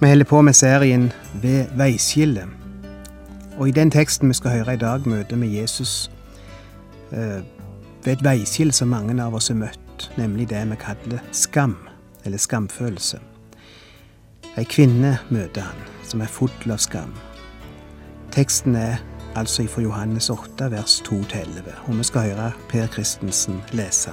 Vi holder på med serien Ved veiskillet. Og i den teksten vi skal høre i dag, møter vi Jesus eh, ved et veiskille som mange av oss har møtt, nemlig det vi kaller skam, eller skamfølelse. Ei kvinne møter han, som er full av skam. Teksten er altså fra Johannes 8, vers 2-11, og vi skal høre Per Christensen lese.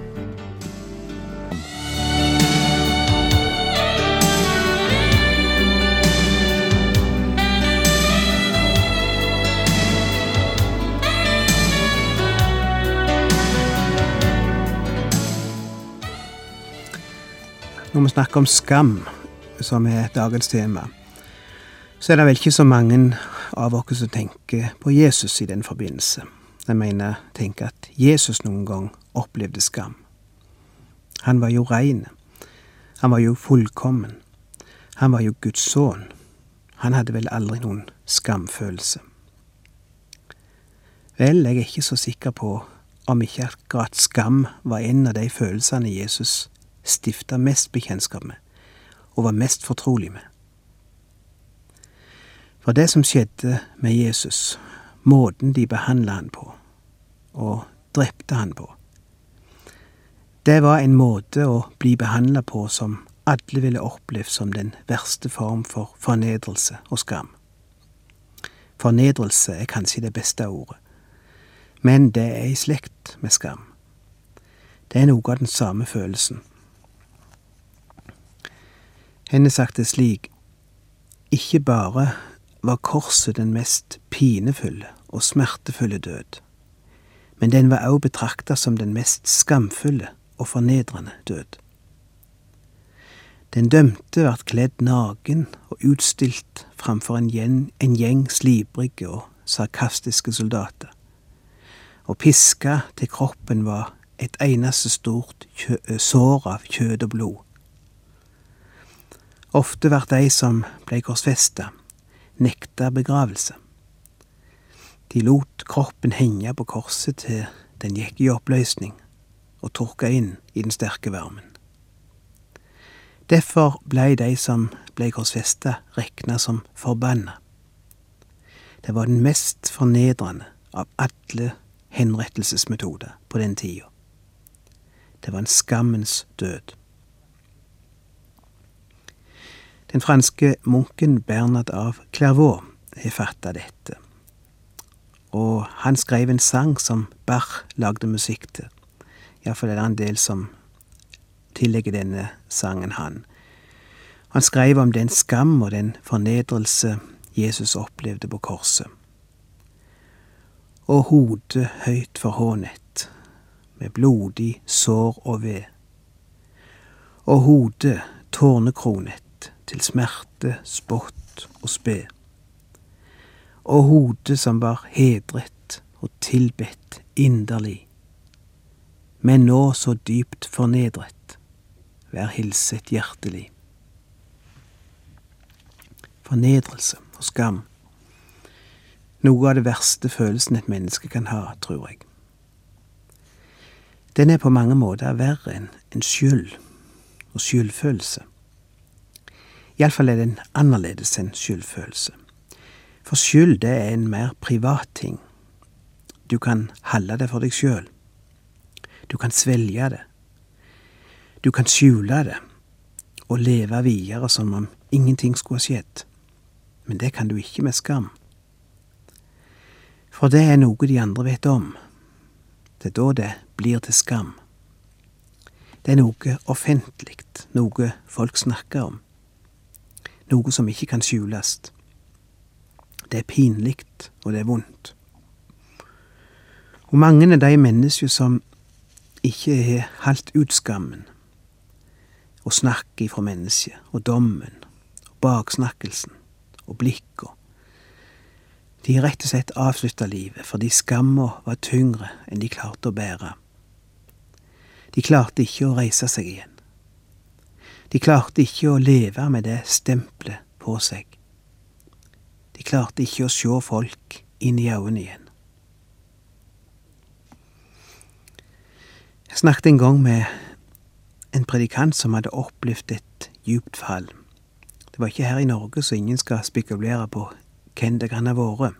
Når vi snakker om skam, som er dagens tema, så er det vel ikke så mange av oss som tenker på Jesus i den forbindelse. Jeg mener, tenker at Jesus noen gang opplevde skam. Han var jo rein. Han var jo fullkommen. Han var jo Guds sønn. Han hadde vel aldri noen skamfølelse. Vel, jeg er ikke så sikker på om ikke akkurat skam var en av de følelsene Jesus stifta mest bekjentskap med, og var mest fortrolig med. For det som skjedde med Jesus, måten de behandla han på, og drepte han på, det var en måte å bli behandla på som alle ville opplevd som den verste form for fornedrelse og skam. Fornedrelse er kanskje det beste ordet, men det er i slekt med skam. Det er noe av den samme følelsen. Henne sagt det slik, ikke bare var korset den mest pinefulle og smertefulle død, men den var også betrakta som den mest skamfulle og fornedrende død. Den dømte vart kledd naken og utstilt framfor en gjeng, en gjeng slibrige og sarkastiske soldater, og piska til kroppen var et eneste stort sår av kjøtt og blod. Ofte vart de som blei korsfesta, nekta begravelse. De lot kroppen henge på korset til den gikk i oppløsning og tørka inn i den sterke varmen. Derfor blei de som blei korsfesta, rekna som forbanna. Det var den mest fornedrende av alle henrettelsesmetoder på den tida. Det var en skammens død. Den franske munken Bernard av Clairvaux har fatta dette, og han skrev en sang som Bach lagde musikk til. Iallfall er det en del som tillegger denne sangen han. Han skrev om den skam og den fornedrelse Jesus opplevde på korset. Og hodet høyt forhånet, med blodig sår og ved. Og hodet tårnekronet til smerte, spott og spe. Og hodet som var hedret og tilbedt inderlig, men nå så dypt fornedret, vær hilset hjertelig. Fornedrelse og skam. Noe av det verste følelsen et menneske kan ha, tror jeg. Den er på mange måter verre enn en skyld og skyldfølelse. Iallfall er den annerledes enn skyldfølelse. For skyld, det er en mer privat ting. Du kan holde det for deg sjøl. Du kan svelge det. Du kan skjule det og leve videre som om ingenting skulle ha skjedd. Men det kan du ikke med skam. For det er noe de andre vet om. Det er da det blir til skam. Det er noe offentlig, noe folk snakker om noe som ikke kan skjules. Det er pinlig, og det er vondt. Og mange er de mennesker som ikke har halvt ut skammen, og snakket ifra mennesket, og dommen, og baksnakkelsen, og blikka, De rett og slett avslutta livet fordi skamma var tyngre enn de klarte å bære. De klarte ikke å reise seg igjen. De klarte ikke å leve med det stempelet på seg. De klarte ikke å se folk inn i øynene igjen. Jeg snakket en gang med en predikant som hadde opplevd et djupt fall. Det var ikke her i Norge, så ingen skal spekulere på hvem det kan ha vært.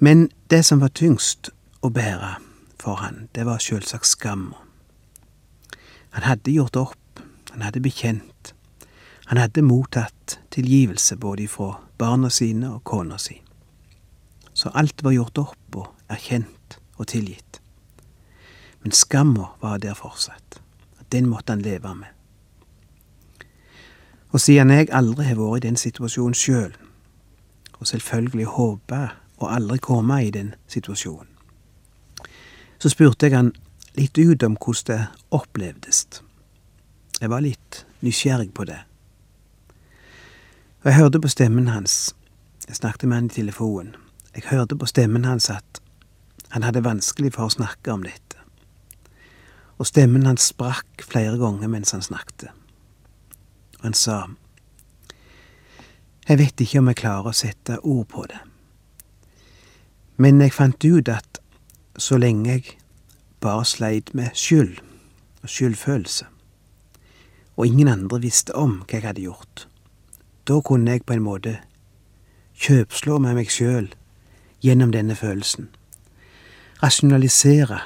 Men det som var tyngst å bære for han, det var selvsagt skamma. Han hadde gjort opp, han hadde bekjent, han hadde mottatt tilgivelse både fra barna sine og kona si. Så alt var gjort opp og erkjent og tilgitt. Men skamma var der fortsatt. Den måtte han leve med. Og siden jeg aldri har vært i den situasjonen sjøl, og selvfølgelig håper å aldri komme i den situasjonen, så spurte jeg han litt ut om hvordan det opplevdes. Jeg var litt nysgjerrig på det. Og jeg hørte på stemmen hans, jeg snakket med han i telefonen, jeg hørte på stemmen hans at han hadde vanskelig for å snakke om dette og stemmen hans sprakk flere ganger mens han snakket. Og han sa, Jeg vet ikke om jeg klarer å sette ord på det, men jeg fant ut at så lenge jeg bare sleit med skyld og skyldfølelse, og ingen andre visste om hva jeg hadde gjort, da kunne jeg på en måte kjøpslå med meg sjøl gjennom denne følelsen, rasjonalisere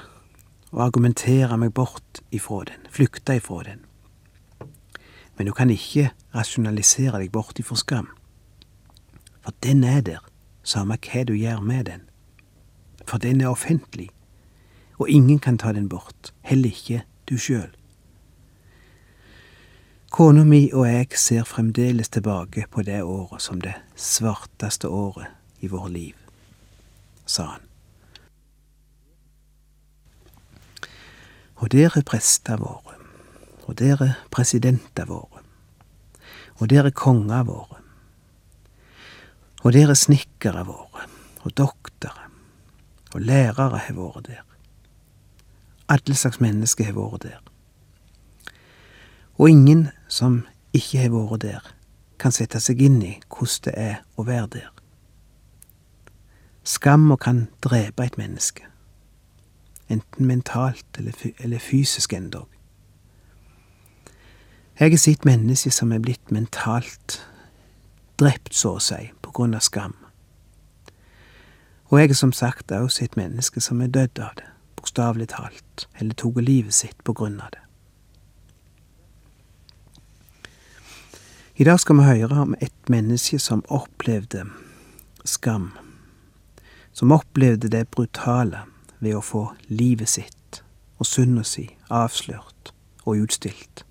og argumentere meg bort ifra den, flykte ifra den. Men du kan ikke rasjonalisere deg bort ifra skam. For den er der, samme hva du gjør med den. For den er offentlig, og ingen kan ta den bort, heller ikke du sjøl. Kona mi og jeg ser fremdeles tilbake på det året som det svarteste året i vårt liv, sa han. Og dere prester våre, og dere presidenter våre, og dere konger våre, og dere snekkere våre, og doktere, og lærere har vært der. Alle slags mennesker har vært der. Og ingen som ikke har vært der, kan sette seg inn i hvordan det er å være der. Skamma kan drepe et menneske enten mentalt eller, fysisk endog. Jeg har sett mennesker som er blitt mentalt drept, så å si, på grunn av skam. Og jeg har som sagt også sett mennesker som er dødd av det, bokstavelig talt, eller tok livet sitt på grunn av det. I dag skal vi høre om et menneske som opplevde skam, som opplevde det brutale ved å få livet sitt og synda si avslørt og utstilt,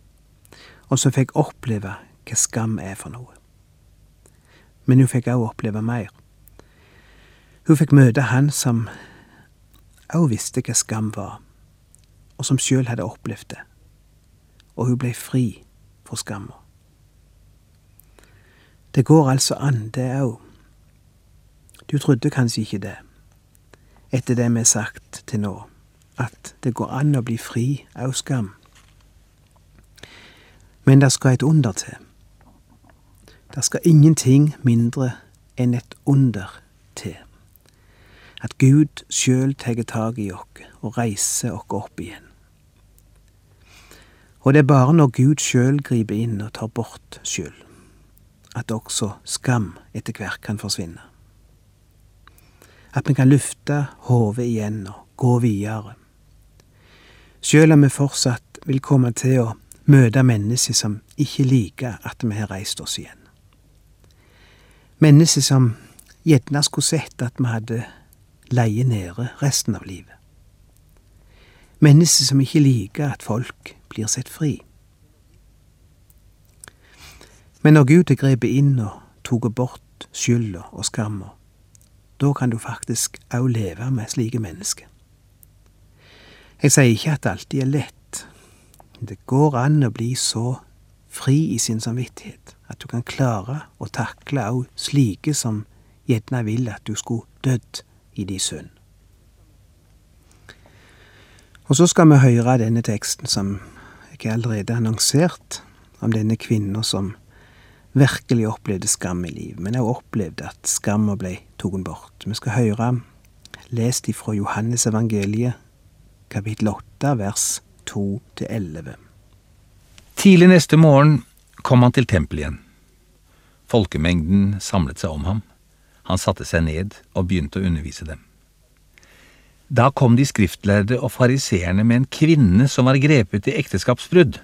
og som fikk oppleve hva skam er for noe. Men hun fikk òg oppleve mer. Hun fikk møte han som òg visste hva skam var, og som sjøl hadde opplevd det, og hun blei fri for skamma. Det går altså an, det òg. Du trodde kanskje ikke det etter det vi har sagt til nå, at det går an å bli fri av skam. Men det skal et under til. Det skal ingenting mindre enn et under til. At Gud sjøl tar tak i oss og reiser oss opp igjen. Og det er bare når Gud sjøl griper inn og tar bort skyld, at også skam etter hvert kan forsvinne. At vi kan løfte hodet igjen og gå videre. Sjøl om vi fortsatt vil komme til å møte mennesker som ikke liker at vi har reist oss igjen. Mennesker som gjerne skulle sett at vi hadde leie nede resten av livet. Mennesker som ikke liker at folk blir sett fri. Men når Gud har grepet inn og tatt bort skylda og skamma, da kan du faktisk òg leve med slike mennesker. Jeg sier ikke at det alltid er lett. Det går an å bli så fri i sin samvittighet at du kan klare å takle òg slike som gjerne vil at du skulle dødd i din synd. Og så skal vi høre denne teksten som jeg allerede annonsert, om denne kvinna som virkelig opplevde skam i livet, men også opplevde at skamma ble tatt bort. Vi skal høre lest ifra Johannes evangeliet, kapittel 8, vers 2-11. Tidlig neste morgen kom han til tempelet igjen. Folkemengden samlet seg om ham. Han satte seg ned og begynte å undervise dem. Da kom de skriftlærde og fariseerne med en kvinne som var grepet i ekteskapsbrudd,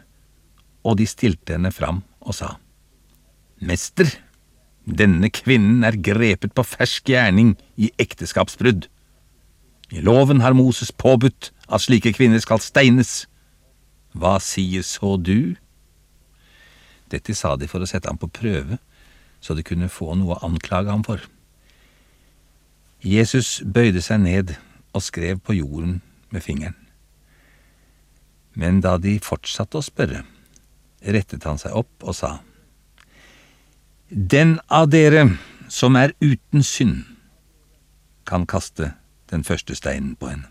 og de stilte henne fram og sa, Mester, denne kvinnen er grepet på fersk gjerning i ekteskapsbrudd. I loven har Moses påbudt at slike kvinner skal steines. Hva sier så du? Dette sa de for å sette ham på prøve, så de kunne få noe å anklage ham for. Jesus bøyde seg ned og skrev på jorden med fingeren. Men da de fortsatte å spørre, rettet han seg opp og sa, Den av dere som er uten synd, kan kaste den første steinen på henne.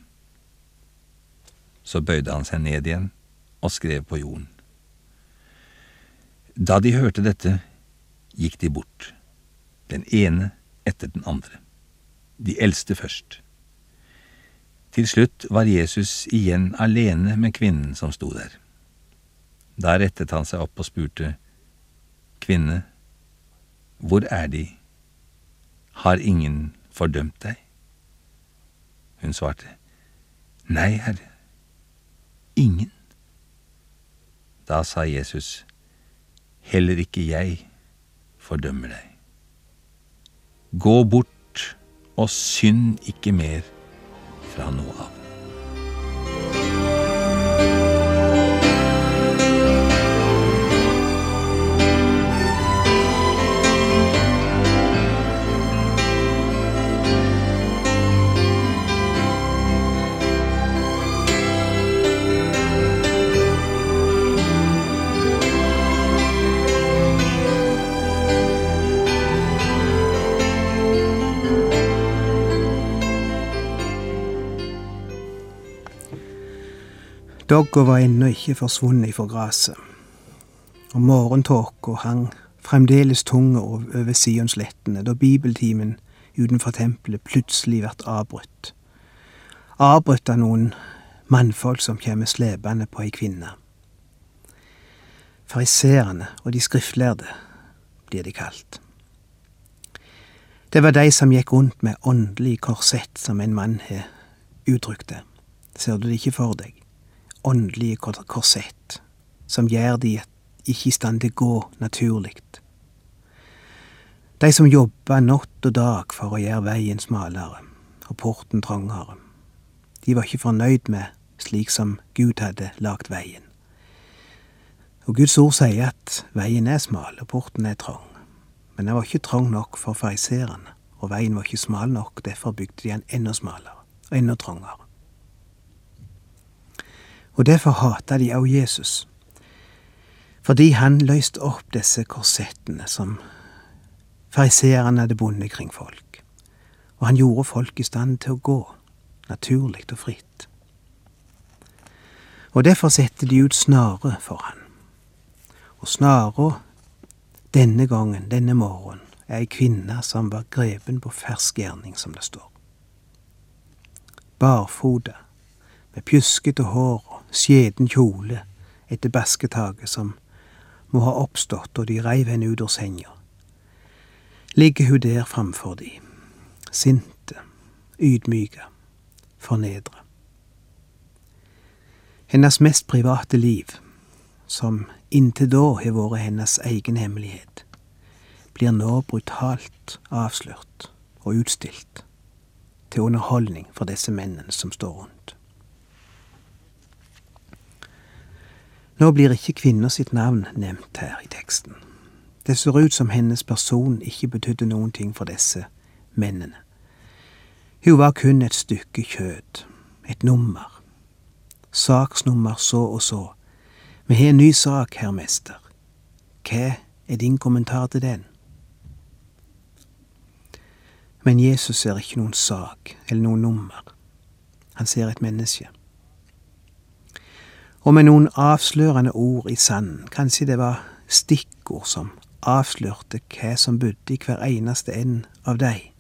Så bøyde han seg ned igjen og skrev på jorden. Da de hørte dette, gikk de bort, den ene etter den andre, de eldste først. Til slutt var Jesus igjen alene med kvinnen som sto der. Da rettet han seg opp og spurte, Kvinne, hvor er De? Har ingen fordømt deg? Hun svarte, Nei, Herre, ingen. Da sa Jesus, Heller ikke jeg fordømmer deg. Gå bort og synd ikke mer fra nå av. Dogga var ennå ikke forsvunnet ifra gresset, og morgentåka hang fremdeles tung over Sionslettene da bibeltimen utenfor tempelet plutselig blir avbrutt. Avbrutt av noen mannfolk som kommer slepende på ei kvinne. Fariseerne og de skriftlærde blir de kalt. Det var de som gikk rundt med åndelig korsett, som en mann har uttrykt det. Ser du det ikke for deg? Åndelige korsett som gjør de ikke i stand til å gå naturlig. De som jobba natt og dag for å gjøre veien smalere og porten trangere. De var ikke fornøyd med slik som Gud hadde lagd veien. Og Guds ord sier at veien er smal og porten er trang. Men den var ikke trang nok for fariseerne, og veien var ikke smal nok, derfor bygde de den enda smalere og enda trangere. Og derfor hata de òg Jesus. Fordi han løste opp disse korsettene som fariseerne hadde bundet kring folk. Og han gjorde folk i stand til å gå, naturlig og fritt. Og derfor setter de ut snare for han. Og snara denne gangen, denne morgenen, er ei kvinne som var grepen på fersk gjerning, som det står. Barfota, med pjuskete hår skjeden kjole etter basketaket som må ha oppstått da de reiv henne ut av senga. Ligger hun der framfor de, sinte, ydmyke, fornedra. Hennes mest private liv, som inntil da har vært hennes egen hemmelighet, blir nå brutalt avslørt og utstilt til underholdning for disse mennene som står rundt. Nå blir ikke kvinna sitt navn nevnt her i teksten. Det ser ut som hennes person ikke betydde noen ting for disse mennene. Hun var kun et stykke kjøtt, et nummer. Saksnummer så og så. Vi har en ny sak, herr mester. Hva er din kommentar til den? Men Jesus ser ikke noen sak eller noe nummer. Han ser et menneske. Og med noen avslørende ord i sanden, kanskje det var stikkord som avslørte hva som bodde i hver eneste en av dei,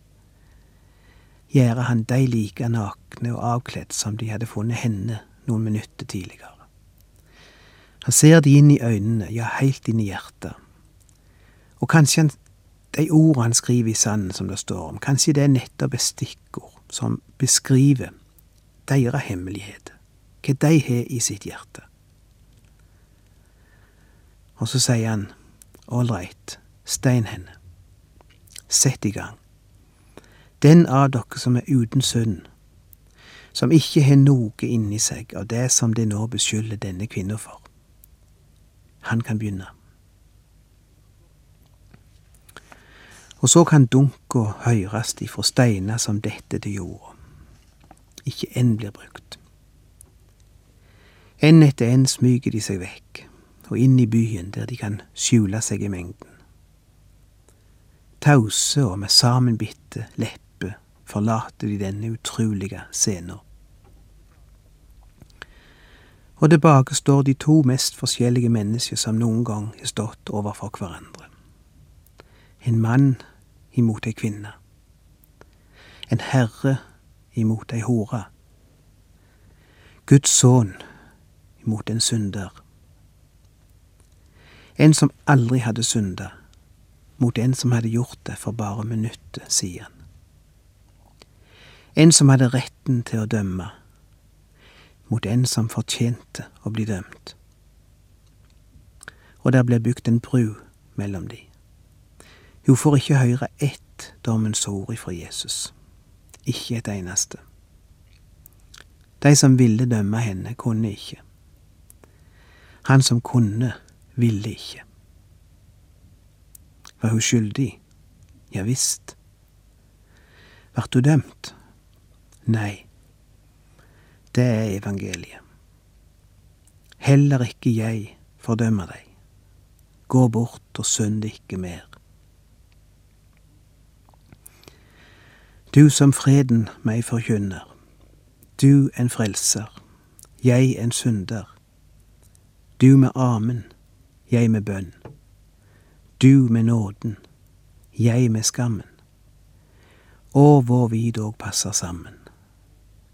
gjøre han dei like nakne og avkledd som de hadde funnet henne noen minutter tidligere. Han ser de inn i øynene, ja, heilt inn i hjertet. Og kanskje han, de ordene han skriver i sanden som det står om, kanskje det er nettopp et stikkord som beskriver deres hemmelighet, hva de har i sitt hjerte. Og så sier han, ålreit, stein henne, sett i gang. Den av dere som er uten synd, som ikke har noe inni seg av det som de nå beskylder denne kvinna for. Han kan begynne. Og så kan dunka høyrast ifra steiner som dette til jorda. Ikke enn blir brukt. Enn etter enn smyger de seg vekk, og inn i byen der de kan skjule seg i mengden. Tause og med sammenbitte lepper forlater de denne utrolige scenen. Og tilbake står de to mest forskjellige mennesker som noen gang har stått overfor hverandre. En mann imot ei kvinne. En herre imot ei hore. Guds sønn imot en synder. En som aldri hadde synda, mot en som hadde gjort det for bare minuttet siden. En som hadde retten til å dømme, mot en som fortjente å bli dømt. Og der ble bygd en bru mellom de. Hun får ikke høre ett dommens ord ifra Jesus. Ikke et eneste. De som ville dømme henne, kunne ikke. Han som kunne, ville ikke. Var hun skyldig? Ja visst. Vart hun dømt? Nei. Det er evangeliet. Heller ikke jeg fordømmer deg. Gå bort og synd ikke mer. Du som freden meg forkynner, du en frelser, jeg en synder. Du med amen, jeg med bønn. Du med nåden, jeg med skammen. Å, hvor vi dog passer sammen.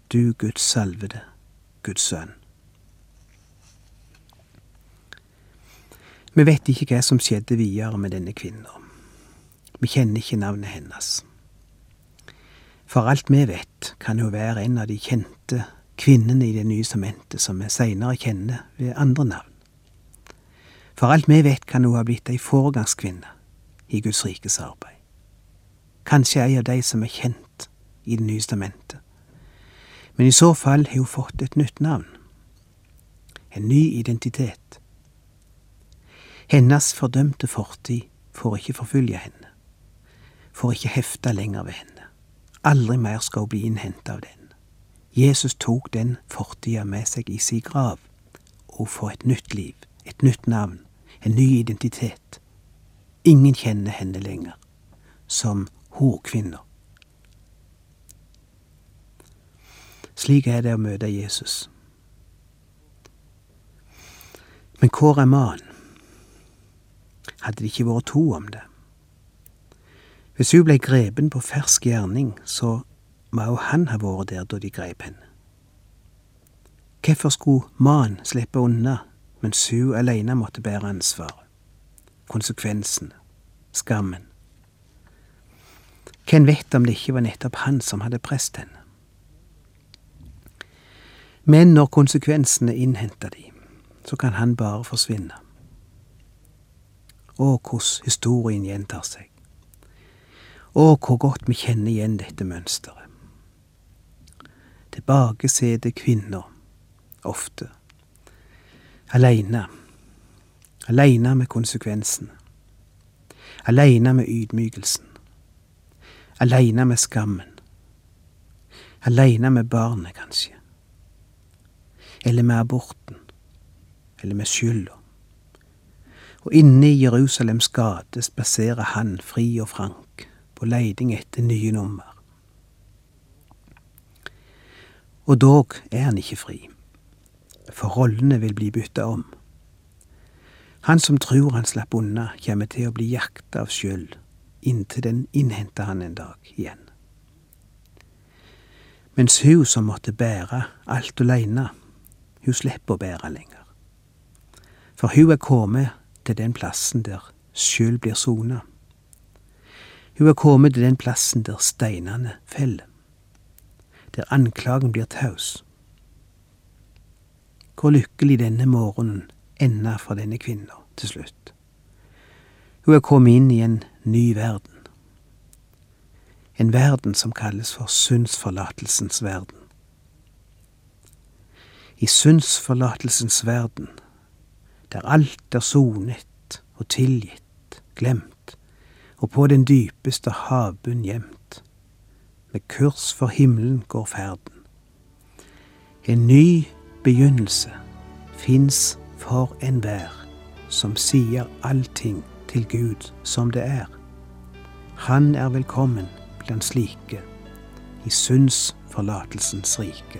Du Guds salvede, Guds sønn. Vi vet ikke hva som skjedde videre med denne kvinna. Vi kjenner ikke navnet hennes. For alt vi vet, kan hun være en av de kjente kvinnene i Det nye sementet som vi seinere kjenner ved andre navn. For alt vi vet, kan hun ha blitt ei foregangskvinne i Guds rikes arbeid. Kanskje ei av de som er kjent i Det nye stamentet. Men i så fall har hun fått et nytt navn. En ny identitet. Hennes fordømte fortid får ikke forfølge henne. Får ikke hefte lenger ved henne. Aldri mer skal hun bli innhenta av den. Jesus tok den fortida med seg i sin grav, og får et nytt liv, et nytt navn, en ny identitet. Ingen kjenner henne lenger som horkvinner. Slik er det å møte Jesus. Men hvor er mannen? Hadde det ikke vært to om det? Hvis hun ble grepen på fersk gjerning, så må jo han ha vært der da de grep henne. Hvorfor skulle mannen slippe unna, mens hun alene måtte bære ansvaret? Konsekvensen. skammen. Hvem vet om det ikke var nettopp han som hadde presset henne? Men når konsekvensene innhenter de, så kan han bare forsvinne. Å, hvordan historien gjentar seg. Å, hvor godt vi kjenner igjen dette mønsteret. Tilbake sitter kvinner, ofte, aleine, aleine med konsekvensen. aleine med ydmykelsen, aleine med skammen, aleine med barnet, kanskje eller med aborten, eller med skylda. Og inne i Jerusalems gate spaserer han fri og frank, på leiding etter nye nummer. Og dog er han ikke fri, for rollene vil bli bytta om. Han som tror han slapp unna, kommer til å bli jakta av skyld, inntil den innhenter han en dag igjen. Mens hun som måtte bære alt aleine, hun slipper å bære lenger. For hun er kommet til den plassen der skyld blir sona. Hun er kommet til den plassen der steinene faller, der anklagen blir taus. Hvor lykkelig denne morgenen enda for denne kvinna til slutt. Hun er kommet inn i en ny verden. En verden som kalles for syndsforlatelsens verden. I syndsforlatelsens verden, der alt er sonet og tilgitt, glemt, og på den dypeste havbunn gjemt, med kurs for himmelen går ferden. En ny begynnelse fins for enhver som sier allting til Gud som det er. Han er velkommen blant slike i syndsforlatelsens rike.